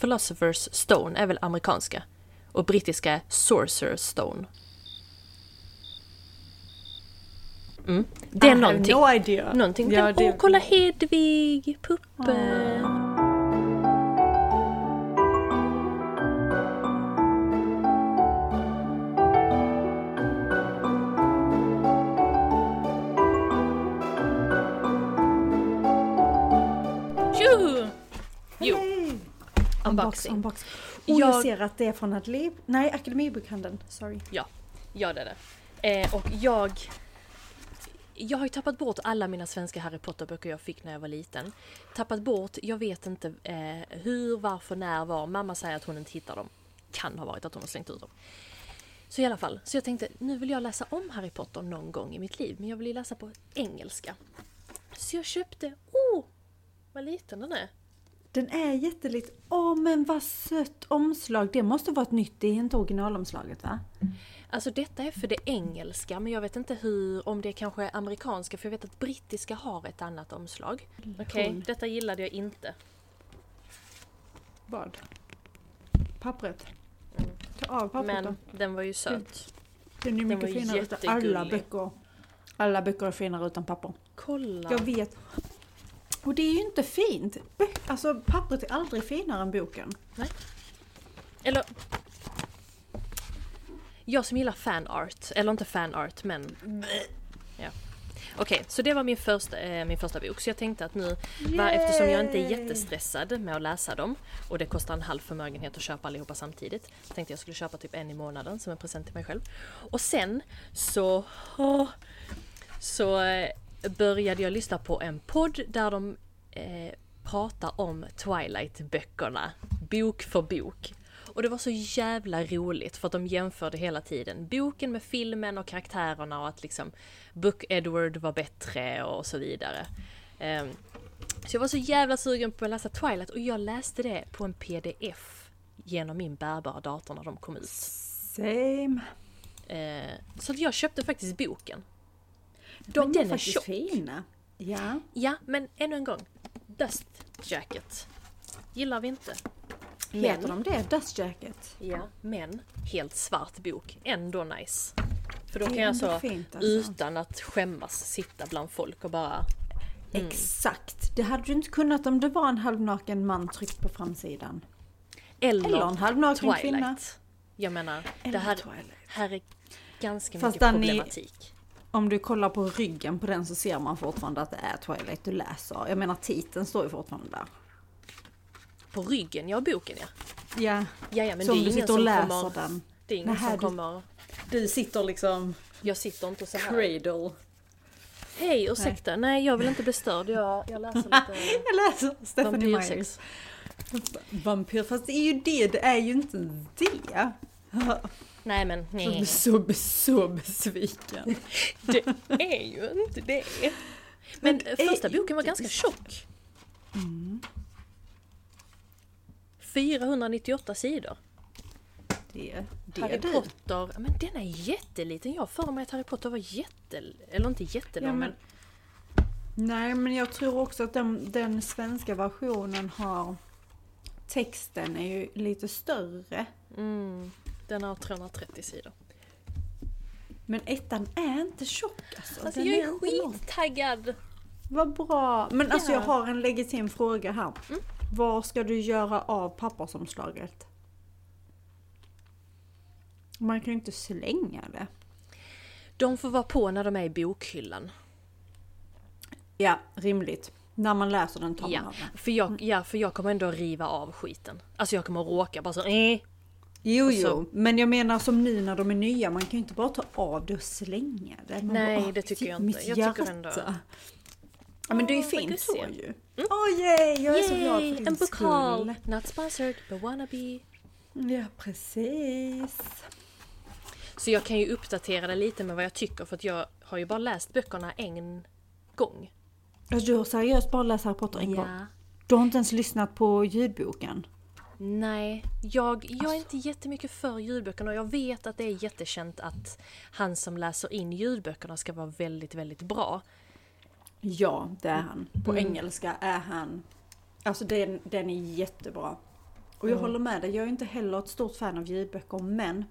Philosopher's Stone är väl amerikanska. Och brittiska är Sorcerer's Stone. Mm. Det är I någonting. have no idea. Någonting. Ja, det- Åh, kolla Hedvig! Puppe! Unboxing. Unbox. Och jag... Jag- ser att det är från Atelier... Nej, Akademibokhandeln. Sorry. Ja, ja det är det. Eh, och jag... Jag har ju tappat bort alla mina svenska Harry Potter-böcker jag fick när jag var liten. Tappat bort, jag vet inte eh, hur, varför, när, var. Mamma säger att hon inte hittar dem. Kan ha varit att hon har slängt ut dem. Så i alla fall, så jag tänkte nu vill jag läsa om Harry Potter någon gång i mitt liv. Men jag vill ju läsa på engelska. Så jag köpte, oh! Vad liten den är. Den är jätteliten. Åh, men vad sött omslag. Det måste vara ett nytt. Det är inte originalomslaget, va? Alltså detta är för det engelska men jag vet inte hur, om det kanske är amerikanska för jag vet att brittiska har ett annat omslag. Okej, Hon. detta gillade jag inte. Vad? Pappret. Ta av pappret Men då. den var ju söt. Den är den mycket var finare utan alla böcker. Alla böcker är finare utan papper. Kolla! Jag vet. Och det är ju inte fint. Alltså pappret är aldrig finare än boken. Eller... Jag som gillar fanart, eller inte fanart men... Ja. Okej, så det var min första, eh, min första bok. Så jag tänkte att nu, va, eftersom jag inte är jättestressad med att läsa dem och det kostar en halv förmögenhet att köpa allihopa samtidigt. Tänkte jag skulle köpa typ en i månaden som en present till mig själv. Och sen så... åh, så eh, började jag lyssna på en podd där de eh, pratar om Twilight-böckerna, bok för bok. Och det var så jävla roligt för att de jämförde hela tiden boken med filmen och karaktärerna och att liksom Book Edward var bättre och så vidare. Ehm, så jag var så jävla sugen på att läsa Twilight och jag läste det på en pdf genom min bärbara dator när de kom ut. Same. Eh, så jag köpte faktiskt boken. De Men den är är faktiskt fina. Ja. Ja, men ännu en gång. Dust Jacket. Gillar vi inte. Heter de det? Dust Jacket? Ja, men helt svart bok. Ändå nice. För då Det kan jag så fint, alltså. utan att skämmas sitta bland folk och bara Mm. Exakt. Det hade du inte kunnat om det var en halvnaken man tryckt på framsidan. Eller, Eller en halvnaken Twilight. kvinna. Jag menar, det Eller här, Twilight. här är ganska Fast mycket Danny- problematik. Om du kollar på ryggen på den så ser man fortfarande att det är Twilight du läser. Jag menar titeln står ju fortfarande där. På ryggen, ja boken ja. Ja, Ja, ja men så det är du sitter och läser kommer... den. Det är ingen Nähä, som du- kommer... Du sitter liksom Jag sitter inte så här. cradle. Hej, ursäkta. Nej, jag vill inte bli störd. Jag, jag läser lite Jag läser Stephanie Myers. Vampyr, fast det är ju det, det är ju inte det. Nej men, nej. blir så, så besviken. Det är ju inte det. Men Men första boken var ganska det. tjock. 498 sidor. Det, det Harry är du. Potter, men den är jätteliten. Jag har för mig att Harry Potter var jätte... Eller inte jättelång Ja, men... men, nej, men jag tror också att den, den svenska versionen har... Texten är ju lite större. Mm, den har 330 sidor. Men ettan är inte tjock alltså. Alltså jag är lång. skittaggad! Vad bra. Men alltså Ja. jag har en legitim fråga här. Mm. Vad ska du göra av pappersomslaget? Man kan ju inte slänga det. De får vara på när de är i bokhyllan. Ja, rimligt. När man läser den tar man Ja, av den. för jag, ja, för jag kommer ändå riva av skiten. Alltså jag kommer råka bara så... Eh. Jo, Och jo. så- Men jag menar som nu när de är nya, man kan ju inte bara ta av det och slänga det. Man Nej, bara, "Åh, det tycker jag inte. Jag tycker hjärta." ändå- Ja, men det är ju fint så ju. Åh yay, jag är så glad för Yay! din En skull. Not sponsored, but wannabe. Ja, precis. Så jag kan ju uppdatera det lite med vad jag tycker för att jag har ju bara läst böckerna en gång. Alltså, du har seriöst bara läst Harry Potter en gång? Du har inte ens lyssnat på ljudboken? Nej, jag, jag är inte jättemycket för ljudböckerna och jag vet att det är jättekänt att han som läser in ljudböckerna ska vara väldigt, väldigt bra. Ja, det är han. På Mm. engelska är han... Alltså den, den är jättebra. Och jag Mm. håller med dig, jag är inte heller ett stort fan av ljudböcker men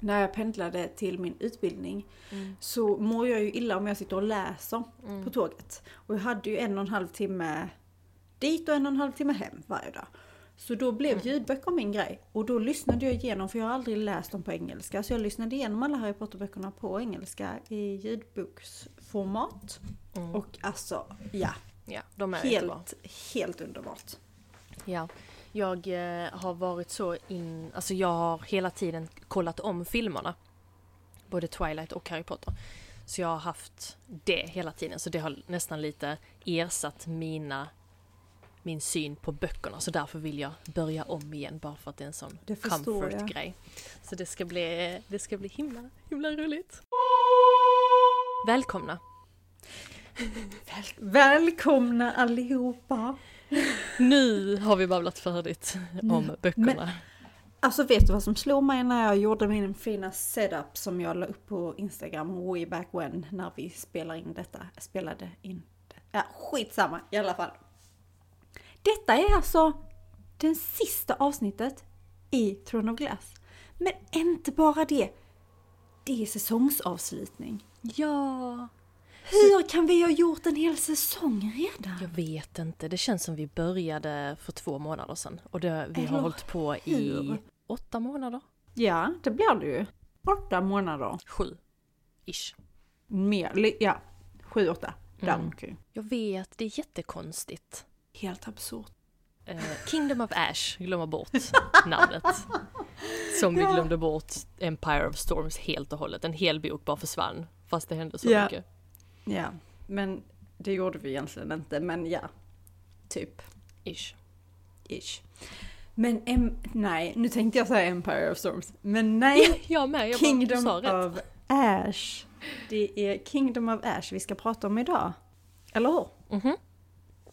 när jag pendlade till min utbildning Mm. så mår jag ju illa om jag sitter och läser Mm. på tåget. Och jag hade ju en och en halv timme dit och en och en halv timme hem varje dag. Så då blev Mm. ljudböcker min grej. Och då lyssnade jag igenom, för jag har aldrig läst dem på engelska. Så jag lyssnade igenom alla Harry Potter-böckerna på engelska i ljudboksformat. Mm. Och alltså, ja. Ja, de är. Helt, helt underbart. Ja. Jag eh, har varit så in... Alltså jag har hela tiden kollat om filmerna. Både Twilight och Harry Potter. Så jag har haft det hela tiden. Så det har nästan lite ersatt mina min syn på böckerna. Så därför vill jag börja om igen bara för att det är en sån comfort-grej. Så det ska bli, det ska bli himla, himla roligt. Välkomna! Väl, välkomna allihopa! Nu har vi babblat färdigt om böckerna. Alltså vet du vad som slog mig när jag gjorde min fina setup som jag la upp på Instagram way back when när vi spelar in detta, spelade in det. Ja, skitsamma i alla fall. Detta är alltså den sista avsnittet i Throne of Glass. Men inte bara det. Det är säsongsavslutning. Ja, Hur kan vi ha gjort en hel säsong redan? jag vet inte. Det känns som vi började för två månader sedan. Och det, vi har Eller hållit på i hur? åtta månader? Ja, det blir det ju. Åtta månader. Sju. Ish. Mer, ja. Sju, åtta. Mm. Däromkring. Jag vet, det är jättekonstigt. Helt absurt. Eh, Kingdom of Ash glömmer bort namnet. Som vi Ja. glömde bort Empire of Storms helt och hållet. En hel bok bara försvann. Fast det hände så Ja. mycket. Ja, men det gjorde vi egentligen inte, men ja. Typ. Ish. Ish. Men em, nej, nu tänkte jag säga Empire of Storms. Men nej, Jag med, jag bara, Kingdom rätt. of Ash. Det är Kingdom of Ash vi ska prata om idag. Eller hur?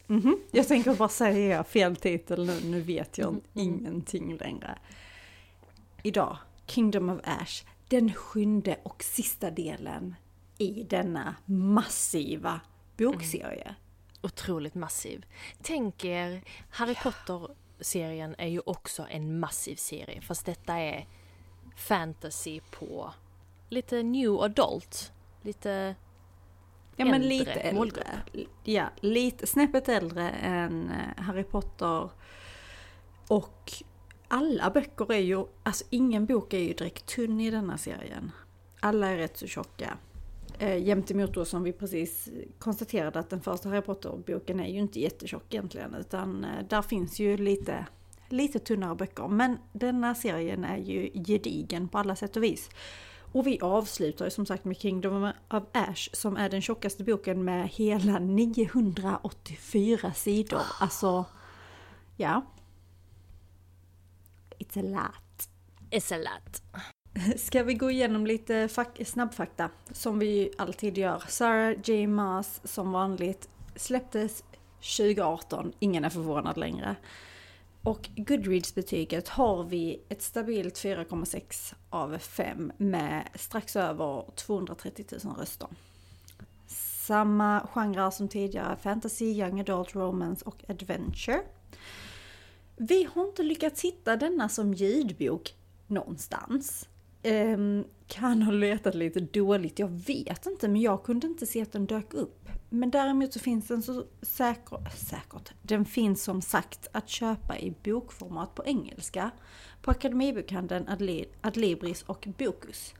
Mhm. Mhm. Jag tänker bara säga fel titel nu, nu vet jag Mhm. ingenting längre. Idag, Kingdom of Ash, den sjunde och sista delen i denna massiva bokserie. Otroligt massiv. Tänk er, Harry Potter-serien är ju också en massiv serie. Fast detta är fantasy på lite new adult. Lite... Ja men Äldre lite äldre. målgrupp. Ja, lite snäppet äldre än eh, Harry Potter. Och alla böcker är ju, alltså ingen bok är ju direkt tunn i denna serien. Alla är rätt så tjocka. Eh, jämt emot då som vi precis konstaterade att den första Harry Potter-boken är ju inte jättetjock egentligen. Utan eh, där finns ju lite, lite tunnare böcker. Men denna serien är ju gedigen på alla sätt och vis. Och vi avslutar som sagt med Kingdom of Ash som är den tjockaste boken med hela 984 sidor. Alltså, ja. It's a lot. It's a lot. Ska vi gå igenom lite fak- snabbfakta som vi alltid gör. Sarah J Maas som vanligt släpptes 2018, ingen är förvånad längre. Och Goodreads-betyget har vi ett stabilt 4,6 av 5 med strax över 230 000 röster. Samma genrer som tidigare, fantasy, young adult, romance och adventure. Vi har inte lyckats hitta denna som ljudbok någonstans. Ehm, kan ha letat lite dåligt, jag vet inte, men jag kunde inte se att den dök upp. Men däremot så finns den så säker, säkert, den finns som sagt att köpa i bokformat på engelska på Akademibokhandeln, Adlibris och Bokus.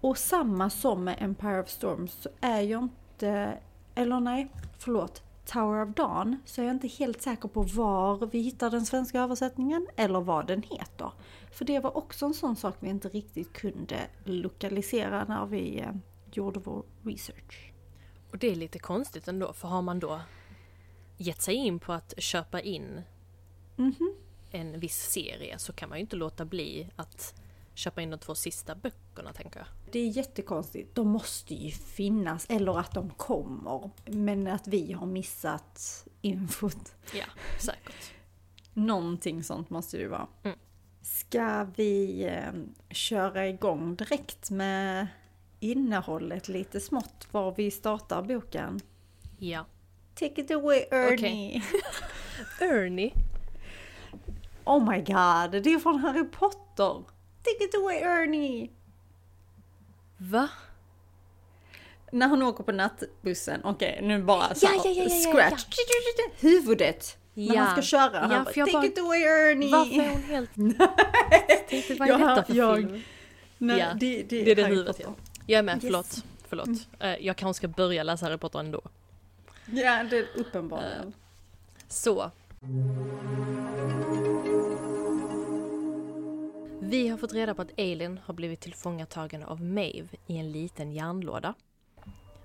Och samma som med Empire of Storms så är jag inte, eller nej, förlåt, Tower of Dawn så är jag inte helt säker på var vi hittar den svenska översättningen eller vad den heter. För det var också en sån sak vi inte riktigt kunde lokalisera när vi eh, gjorde vår research. Och det är lite konstigt ändå, för har man då gett sig in på att köpa in Mhm. en viss serie så kan man ju inte låta bli att köpa in de två sista böckerna tänker jag. Det är jättekonstigt. De måste ju finnas, eller att de kommer. Men att vi har missat infot. Ja, säkert. Någonting sånt måste det ju vara. Mm. Ska vi eh, köra igång direkt med innehållet lite smått var vi startar boken? Ja. Take it away Ernie! Ernie. Oh my god, det är från Harry Potter! Take it away Ernie! Va? När hon åker på nattbussen, okej nu bara så Ja, ja, ja, ja, ja, scratch, huvudet! När Ja. han ska köra, han bara, jag Take bara- it away Ernie! Varför är hon helt... Tänkte, vad är Jag- detta för jag- film? Nej, Ja, det, det, Det är det huvudet ja. Jag är med, Yes. förlåt. Förlåt. Eh, Jag kanske ska börja läsa Harry Potter ändå. Ja, det är uppenbarligen. Så. Vi har fått reda på att Ailin har blivit tillfångatagen av Maeve i en liten järnlåda.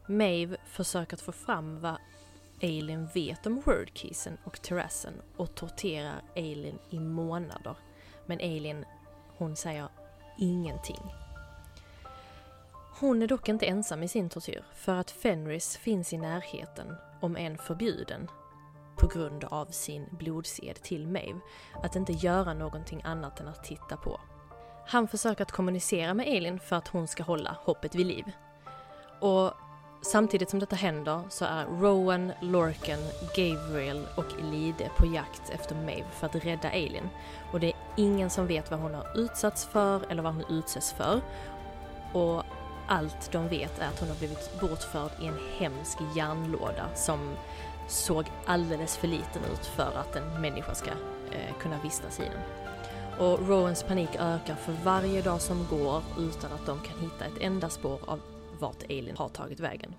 Maeve försöker att få fram vad Ailin vet om Wordkeysen och terrassen och torterar Ailin i månader. Men Ailin, hon säger ingenting. Hon är dock inte ensam i sin tortyr för att Fenris finns i närheten, om än förbjuden, på grund av sin blodsed till Maeve, att inte göra någonting annat än att titta på. Han försöker att kommunicera med Elin för att hon ska hålla hoppet vid liv. Och samtidigt som detta händer så är Rowan, Lorcan, Gabriel och Elide på jakt efter Maeve för att rädda Elin. Och det är ingen som vet vad hon har utsatts för eller vad hon utsätts för. Och allt de vet är att hon har blivit bortförd i en hemsk järnlåda som såg alldeles för liten ut för att en människa ska eh, kunna vistas i den. Och Rowans panik ökar för varje dag som går utan att de kan hitta ett enda spår av vart Elin har tagit vägen.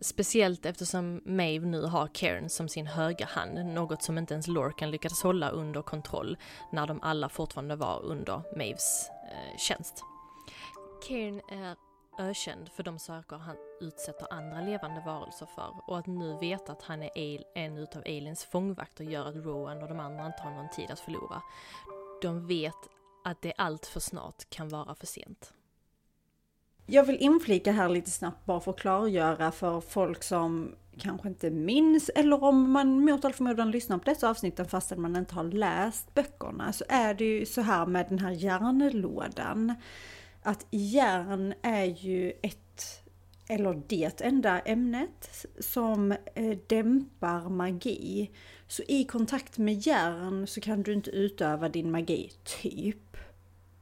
Speciellt eftersom Maeve nu har Cairn som sin höga hand, något som inte ens Lorcan lyckades hålla under kontroll när de alla fortfarande var under Maeves eh, tjänst. Cairn är ökänd för de saker han utsätter andra levande varelser för och att nu veta att han är en utav Ailins fångvakter gör att Rowan och de andra inte har någon tid att förlora. De vet att det allt för snart kan vara för sent. Jag vill inflika här lite snabbt bara för att klargöra för folk som kanske inte minns eller om man mot all förmodan lyssnar på dessa avsnitten fastän man inte har läst böckerna så är det ju så här med den här järnlådan att järn är ju ett eller det enda ämnet som eh, dämpar magi. Så i kontakt med järn så kan du inte utöva din magi, typ.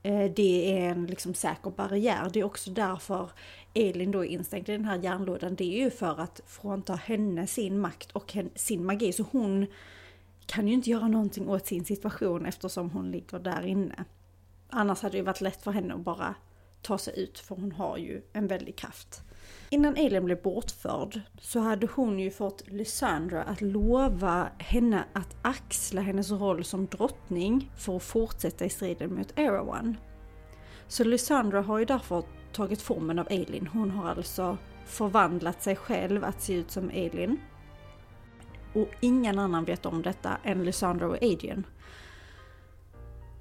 Eh, det är en liksom säker barriär. Det är också därför Elin då är instängd i den här järnlådan. Det är ju för att frånta henne sin makt och sin magi. Så hon kan ju inte göra någonting åt sin situation eftersom hon ligger där inne. Annars hade det ju varit lätt för henne att bara ta sig ut för hon har ju en väldig kraft. Innan Elin blev bortförd så hade hon ju fått Lysandra att lova henne att axla hennes roll som drottning för att fortsätta i striden mot Erawan. Så Lysandra har ju därför tagit formen av Elin. Hon har alltså förvandlat sig själv att se ut som Elin. Och ingen annan vet om detta än Lysandra och Adrian.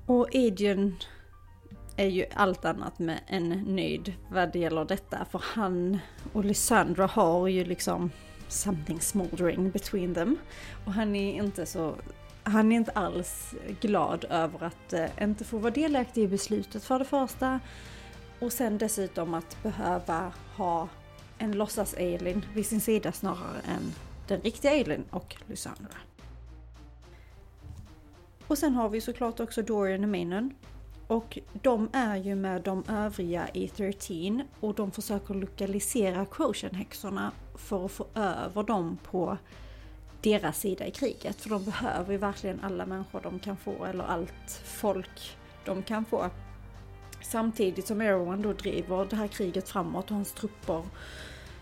Och Adrian är ju allt annat med en nöjd vad det gäller detta. För han och Lysandra har ju liksom something smoldering between them. Och han är inte så, han är inte alls glad över att eh, inte få vara delaktig i beslutet för det första. Och sen dessutom att behöva ha en låtsas-Elin vid sin sida snarare än den riktiga Elin och Lysandra. Och sen har vi såklart också Dorian och Manon. Och de är ju med de övriga i 13 och de försöker lokalisera Quotient-häxorna för att få över dem på deras sida i kriget. För de behöver ju verkligen alla människor de kan få, eller allt folk de kan få. Samtidigt som Erwan då driver det här kriget framåt och hans trupper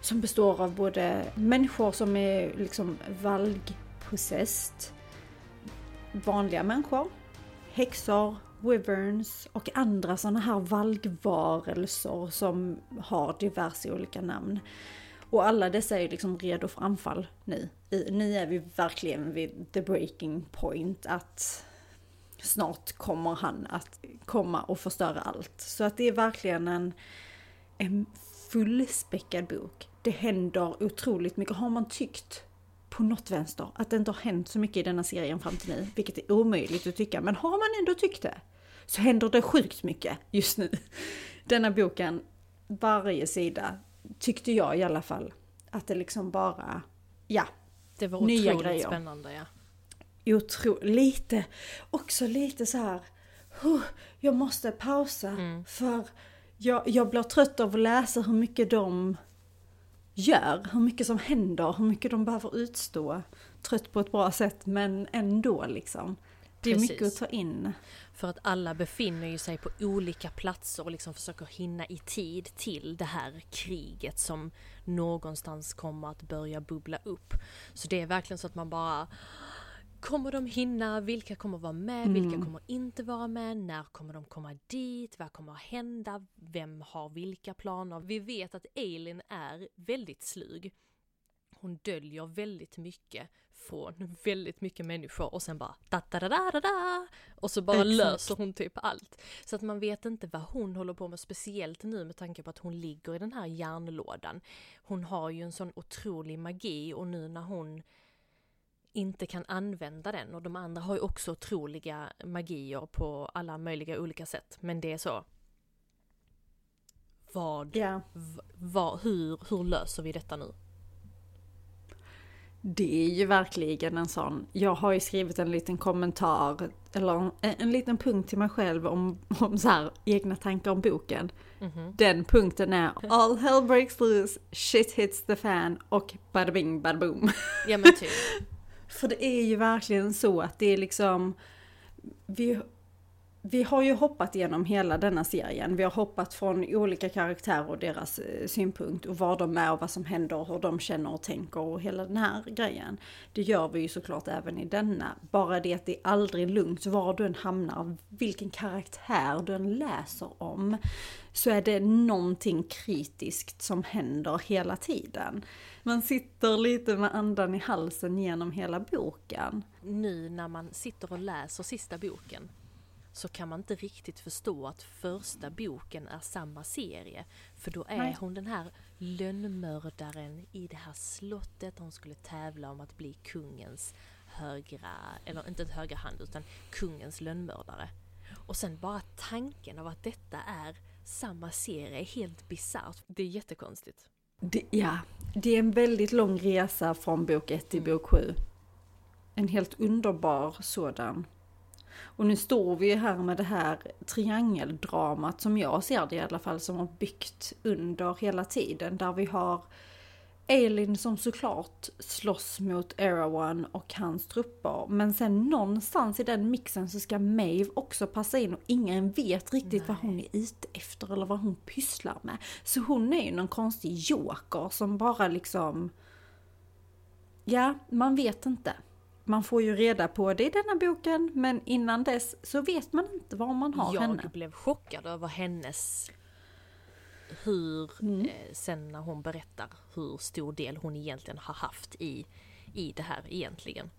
som består av både människor som är liksom valgpossessed, vanliga människor, häxor, wyverns och andra sådana här valgvarelser som har diverse olika namn. Och alla dessa är ju liksom redo för anfall nu. Nu är vi verkligen vid the breaking point att snart kommer han att komma och förstöra allt. Så att det är verkligen en, en fullspäckad bok. Det händer otroligt mycket. Har man tyckt på något vänster att det inte har hänt så mycket i denna serien fram till nu, vilket är omöjligt att tycka, men har man ändå tyckt det, så händer det sjukt mycket just nu. Denna boken, varje sida, tyckte jag i alla fall, att det liksom bara, ja, Det var Nya grejer. spännande ja. otro, lite, också lite så här, "Huh, jag måste pausa Mm. för jag, jag blir trött av att läsa hur mycket de gör, hur mycket som händer, hur mycket de behöver utstå. Trött på ett bra sätt men ändå liksom. Det är Precis. mycket att ta in. För att alla befinner ju sig på olika platser och liksom försöker hinna i tid till det här kriget som någonstans kommer att börja bubbla upp. Så det är verkligen så att man bara Kommer de hinna? Vilka kommer vara med? Vilka kommer inte vara med? När kommer de komma dit? Vad kommer att hända? Vem har vilka planer? Vi vet att Eileen är väldigt slug. Hon döljer väldigt mycket från väldigt mycket människor och sen bara da da da da da da och så bara Exakt. löser hon typ allt. Så att man vet inte vad hon håller på med, speciellt nu med tanke på att hon ligger i den här järnlådan. Hon har ju en sån otrolig magi och nu när hon inte kan använda den och de andra har ju också otroliga magier på alla möjliga olika sätt. Men det är så. Vad, v- vad hur, hur löser vi detta nu? Det är ju verkligen en sån. Jag har ju skrivit en liten kommentar, eller en, en liten punkt till mig själv om, om så här, egna tankar om boken. Mhm. Den punkten är All hell breaks loose, shit hits the fan och bada bing bada boom. Ja men typ. För det är ju verkligen så att det är liksom, vi, vi har ju hoppat genom hela denna serien. Vi har hoppat från olika karaktärer och deras eh, synpunkt och vad de är och vad som händer och hur de känner och tänker och hela den här grejen. Det gör vi ju såklart även i denna. Bara det att det är aldrig lugnt var du än hamnar, vilken karaktär du än läser om, så är det någonting kritiskt som händer hela tiden. Man sitter lite med andan i halsen genom hela boken. nu när man sitter och läser sista boken så kan man inte riktigt förstå att första boken är samma serie. För då är Nej. hon den här lönnmördaren i det här slottet. Hon skulle tävla om att bli kungens högra, eller inte ett högra hand utan kungens lönnmördare. Och sen bara tanken av att detta är samma serie är helt bisarrt. Det är jättekonstigt. Det, ja, det är en väldigt lång resa från bok 1 till bok 7. En helt underbar sådan. Och nu står vi ju här med det här triangeldramat som jag ser det i alla fall som har byggt under hela tiden. Där vi har Elin som såklart slåss mot Erawan och hans trupper. Men sen någonstans i den mixen så ska Maeve också passa in och ingen vet riktigt vad hon är ute efter eller vad hon pysslar med. Så hon är ju någon konstig joker som bara liksom... Ja, man vet inte. Man får ju reda på det i denna boken, men innan dess så vet man inte var man har jag henne. blev chockad över hennes hur, Mm. eh, sen när hon berättar hur stor del hon egentligen har haft i, i det här egentligen.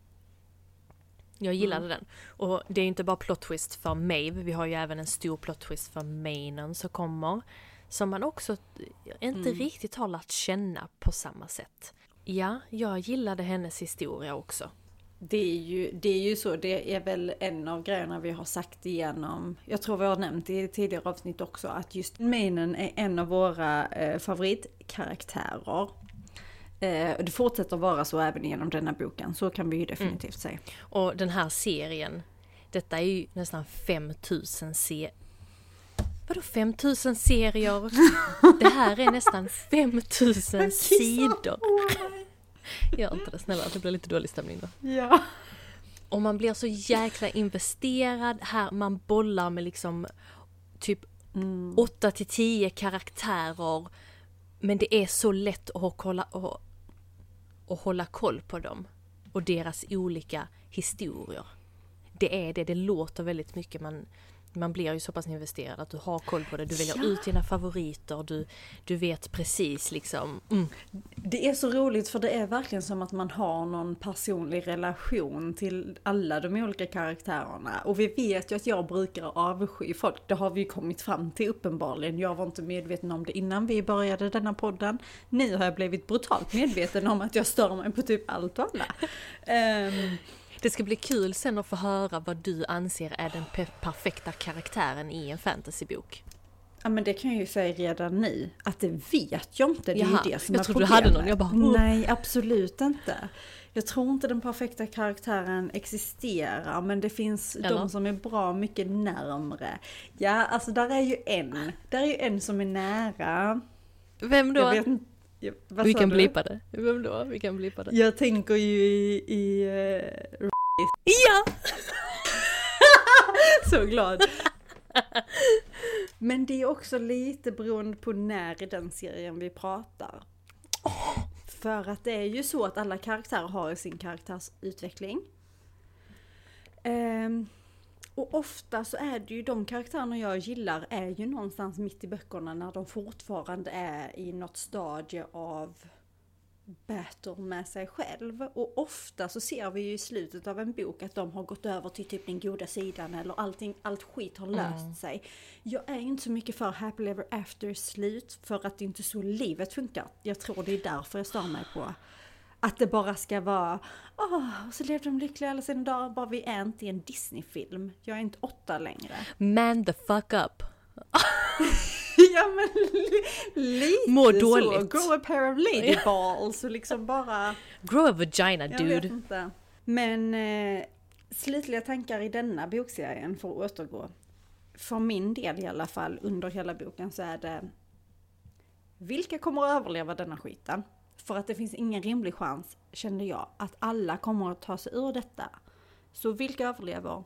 Jag gillade Mm. den. Och det är inte bara plot twist för Maeve, vi har ju även en stor plot twist för Mainen som kommer. Som man också inte Mm. riktigt har lärt känna på samma sätt. Ja, jag gillade hennes historia också. Det är, ju, det är ju så, det är väl en av grejerna vi har sagt igenom, jag tror vi har nämnt i tidigare avsnitt också, att just Mainen är en av våra eh, favoritkaraktärer. Eh, det fortsätter vara så även genom denna boken, så kan vi ju definitivt säga. Och den här serien, detta är ju nästan 5000 se... Vadå 5000 serier? Det här är nästan 5000 sidor. Gör inte det snälla, det blir lite dålig stämning då. Ja. Och man blir så jäkla investerad här, man bollar med liksom typ Mm. 8 till 10 karaktärer. Men det är så lätt att kolla, att, att hålla koll på dem. Och deras olika historier. Det är det, det låter väldigt mycket. Man, man blir ju så pass investerad att du har koll på det. Du väljer Ja. ut dina favoriter, du, du vet precis liksom. Mm. Det är så roligt för det är verkligen som att man har någon personlig relation till alla de olika karaktärerna. Och vi vet ju att jag brukar avsky folk, det har vi ju kommit fram till uppenbarligen. Jag var inte medveten om det innan vi började denna podden. Nu har jag blivit brutalt medveten om att jag stör mig på typ allt och alla. Ehm, Det ska bli kul sen att få höra vad du anser är den pe- perfekta karaktären i en fantasybok. Ja men det kan jag ju säga redan nu, att det vet jag inte. Det är Jaha, ju det som jag är trodde du problemet. hade någon, jag bara, oh. Nej, absolut inte. Jag tror inte den perfekta karaktären existerar, men det finns Eller? de som är bra mycket närmre. Ja, alltså där är ju en. Där är ju en som är nära. Vem då? Jag vet inte. Vad Vi kan du? blipa det. Vem då? Vi kan blipa det. Jag tänker ju i... i eh, Ja! så glad. Men det är också lite beroende på när i den serien vi pratar. För att det är ju så att alla karaktärer har sin karaktärsutveckling. Ehm, och ofta så är det ju de karaktärerna jag gillar är ju någonstans mitt i böckerna när de fortfarande är i något stadie av battle med sig själv. Och ofta så ser vi ju i slutet av en bok att de har gått över till typ den goda sidan eller allting, allt skit har löst sig. Jag är inte så mycket för happy ever after slut för att det inte är så livet funkar. Jag tror det är därför jag stör mig på. Att det bara ska vara, åh, och så lever de lyckliga alla sina dagar, bara vi är inte i en Disney-film. Jag är inte åtta längre. Man the fuck up. ja men li, lite Mår så, dåligt. grow a pair of lady balls och liksom bara Grow a vagina Jag vet dude. inte. Men eh, slutliga tankar i denna bokserien för att återgå. För min del i alla fall under hela boken så är det vilka kommer att överleva denna skiten? För att det finns ingen rimlig chans, kände jag, att alla kommer att ta sig ur detta. Så vilka överlever?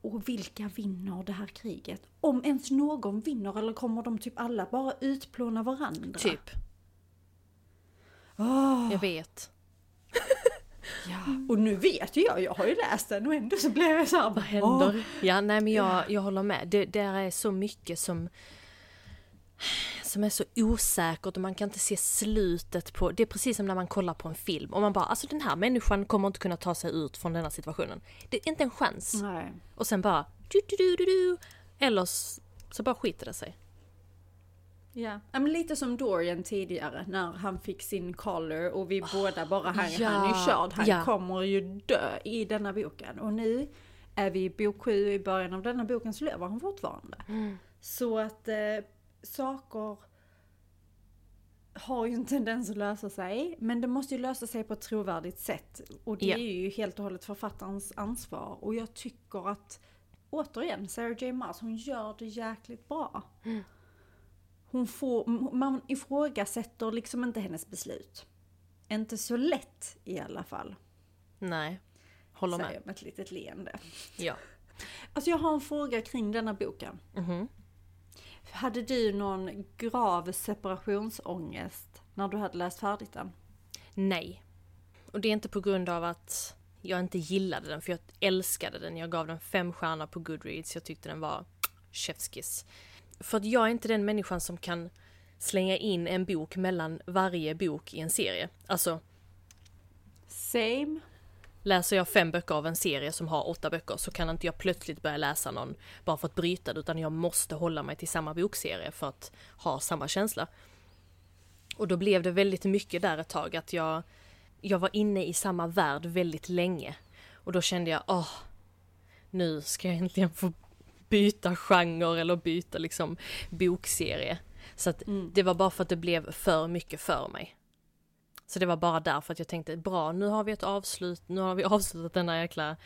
Och vilka vinner det här kriget? Om ens någon vinner eller kommer de typ alla bara utplåna varandra? Typ. Åh. Jag vet. Ja, och nu vet ju jag, jag har ju läst den och ändå så blir jag såhär, Vad händer? Ja, nej men jag, jag håller med. Det där är så mycket som som är så osäkert och man kan inte se slutet på... Det är precis som när man kollar på en film och man bara alltså den här människan kommer inte kunna ta sig ut från denna situationen. Det är inte en chans. Nej. Och sen bara du, du, du, du, du. Eller så bara skiter det sig. Ja. men lite som Dorian tidigare när han fick sin collar och vi båda bara, han, ja, han är körd, han ja. kommer ju dö i denna boken. Och nu är vi i bok 7 i början av denna boken så lever han fortfarande. Så att eh, saker har ju en tendens att lösa sig, men det måste ju lösa sig på ett trovärdigt sätt. Och det Ja. är ju helt och hållet författarens ansvar. Och jag tycker att, återigen, Sarah J Maas, hon gör det jäkligt bra. Hon får, man ifrågasätter liksom inte hennes beslut. Inte så lätt i alla fall. Nej. Håller säger med. jag med ett litet leende. Ja. Alltså jag har en fråga kring denna boken. Mhm. Hade du någon grav separationsångest när du hade läst färdigt den? Nej. Och det är inte på grund av att jag inte gillade den, för jag älskade den. Jag gav den fem stjärnor på Goodreads. Jag tyckte den var chefskiss. För att jag är inte den människan som kan slänga in en bok mellan varje bok i en serie. Alltså, Same. Läser jag fem böcker av en serie som har åtta böcker så kan inte jag plötsligt börja läsa någon bara för att bryta det, utan jag måste hålla mig till samma bokserie för att ha samma känsla. Och då blev det väldigt mycket där ett tag att jag, jag var inne i samma värld väldigt länge. Och då kände jag, åh, nu ska jag äntligen få byta genre eller byta liksom bokserie. Så att det var bara för att det blev för mycket för mig. Så det var bara därför att jag tänkte, bra nu har vi ett avslut, nu har vi avslutat denna jäkla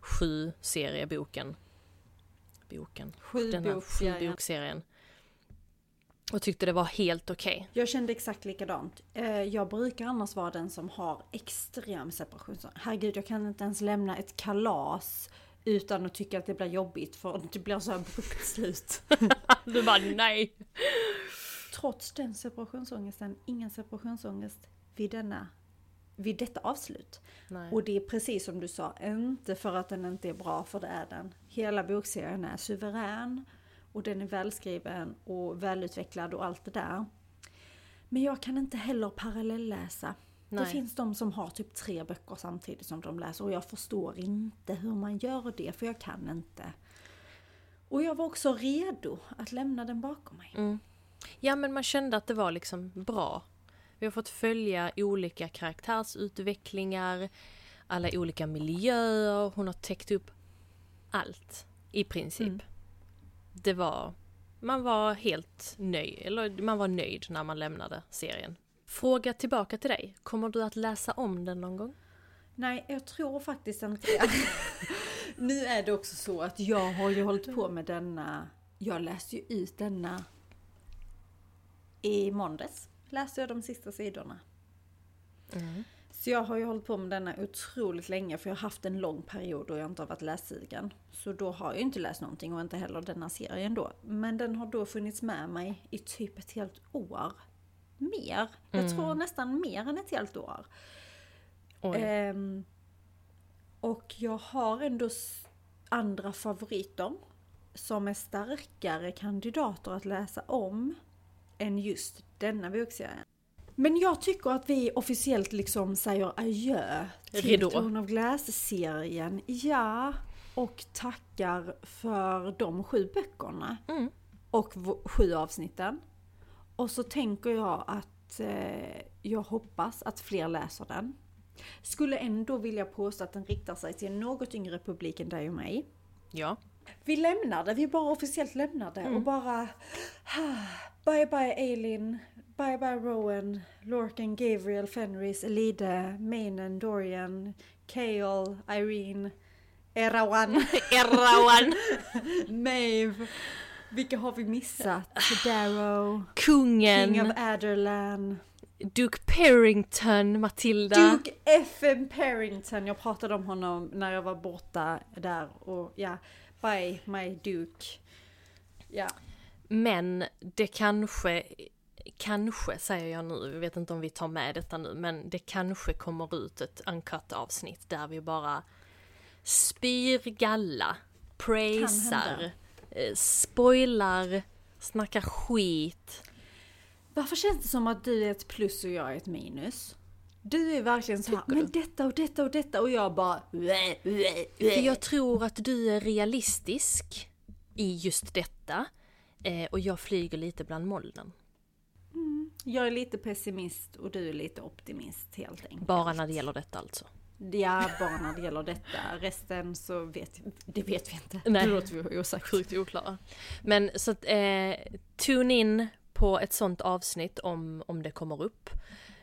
sju serieboken. Boken. Sju sju bokserien. Och tyckte det var helt okej. Jag kände exakt likadant. Eh, Jag brukar annars vara den som har extrem separationsångest. Herregud, jag kan inte ens lämna ett kalas utan att tycka att det blir jobbigt för det blir så abrupt slut. Du bara nej! Trots den separationsångesten, ingen separationsångest vid denna vid detta avslut. nej. Och det är precis som du sa, inte för att den inte är bra, för det är den. Hela bokserien är suverän och den är välskriven och välutvecklad och allt det där. Men jag kan inte heller parallellläsa. Det Nej. finns de som har typ tre böcker samtidigt som de läser och jag förstår inte hur man gör det, för jag kan inte. Och jag var också redo att lämna den bakom mig. Mm. Ja men man kände att det var liksom bra. Vi har fått följa olika karaktärsutvecklingar, alla olika miljöer, hon har täckt upp allt i princip. Mm. Det var man var helt nöjd, eller man var nöjd när man lämnade serien. Fråga tillbaka till dig, kommer du att läsa om den någon gång? Nej, jag tror faktiskt inte det. nu är det också så att jag har ju hållit på med denna, jag läste ju ut denna i måndags. Läste jag de sista sidorna. Mm. Så jag har ju hållit på med denna otroligt länge för jag har haft en lång period då jag inte har varit lässugen. Så då har jag inte läst någonting och inte heller denna serien då. Men den har då funnits med mig i typ ett helt år. Mer. Jag Mm. tror nästan mer än ett helt år. Ehm, och jag har ändå andra favoriter som är starkare kandidater att läsa om än just denna bokserien. Men jag tycker att vi officiellt liksom säger adjö till Ridå. Tron of Glass-serien. Ja, och tackar för de sju böckerna Mm. och sju avsnitten. Och så tänker jag att eh, jag hoppas att fler läser den. Skulle ändå vilja påstå att den riktar sig till en något yngre publik än dig och mig. Ja. Vi lämnar det, vi bara officiellt lämnar det och bara... Bye bye Eileen, bye bye Rowan, Lorcan, Gabriel, Fenris, Elide, Mainen, Dorian, Kale, Irene, Erawan, Errawan! Maeve. Vilka har vi missat? Darrow, Kungen! King of Aderlan, Duke Perrington, Matilda. Duke F.M. Parrington. Jag pratade om honom när jag var borta där och ja, bye my Duke. Ja, Men det kanske, kanske säger jag nu, jag vet inte om vi tar med detta nu, men det kanske kommer ut ett uncut avsnitt där vi bara spyr galla, praisar, eh, spoilar, snackar skit. Varför känns det som att du är ett plus och jag är ett minus? Du är verkligen så här, men detta och detta och detta och jag bara... För jag tror att du är realistisk i just detta. Eh, och jag flyger lite bland molnen. Jag är lite pessimist och du är lite optimist helt enkelt. Bara när det gäller detta alltså. Ja, bara när det gäller detta. Resten så vet, det vet vi inte. Nej. Det låter vi osagt. Sjukt oklara. Men så att, eh, tune in på ett sånt avsnitt om, om det kommer upp.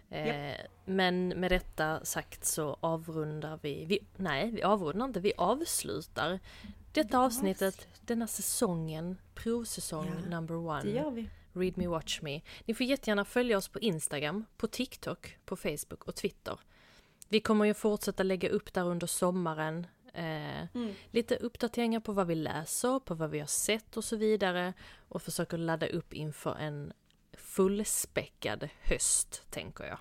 Eh, Men med detta sagt så avrundar vi, vi, nej vi avrundar inte, vi avslutar detta avsnittet, denna säsongen, provsäsong Ja, number one. Det gör vi. Read Me Watch Me. Ni får jättegärna följa oss på Instagram, på TikTok, på Facebook och Twitter. Vi kommer ju fortsätta lägga upp där under sommaren. Eh, Lite uppdateringar på vad vi läser, på vad vi har sett och så vidare. Och försöker ladda upp inför en fullspäckad höst, tänker jag.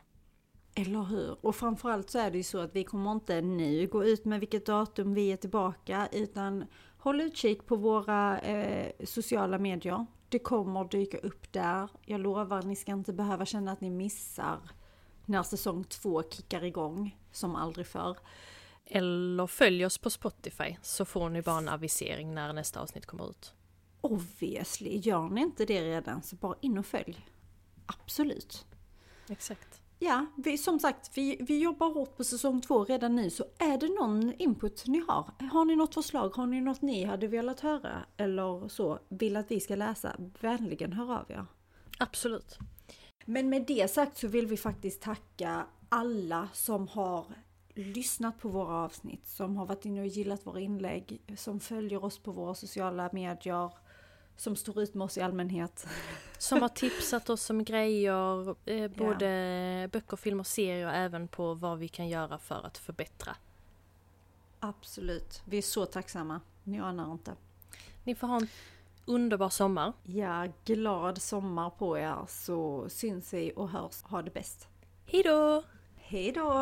Eller hur? Och framförallt så är det ju så att vi kommer inte nu gå ut med vilket datum vi är tillbaka utan håll utkik på våra eh, sociala medier. Det kommer dyka upp där. Jag lovar, ni ska inte behöva känna att ni missar när säsong två kickar igång som aldrig förr. Eller följ oss på Spotify så får ni bara en avisering när nästa avsnitt kommer ut. Obviously, gör ni inte det redan så bara in och följ. Absolut. Exakt. Ja, vi, som sagt, vi, vi jobbar hårt på säsong två redan nu, så är det någon input ni har? Har ni något förslag? Har ni något ni hade velat höra? Eller så, vill att vi ska läsa? Vänligen hör av er. Absolut. Men med det sagt så vill vi faktiskt tacka alla som har lyssnat på våra avsnitt, som har varit inne och gillat våra inlägg, som följer oss på våra sociala medier, som står ut med oss i allmänhet. Som har tipsat oss om grejer, eh, både böcker, filmer, serier även på vad vi kan göra för att förbättra. Absolut, vi är så tacksamma. Ni anar inte. Ni får ha en underbar sommar. Ja, glad sommar på er så syns vi och hörs. Ha det bäst. Hejdå! Hej då!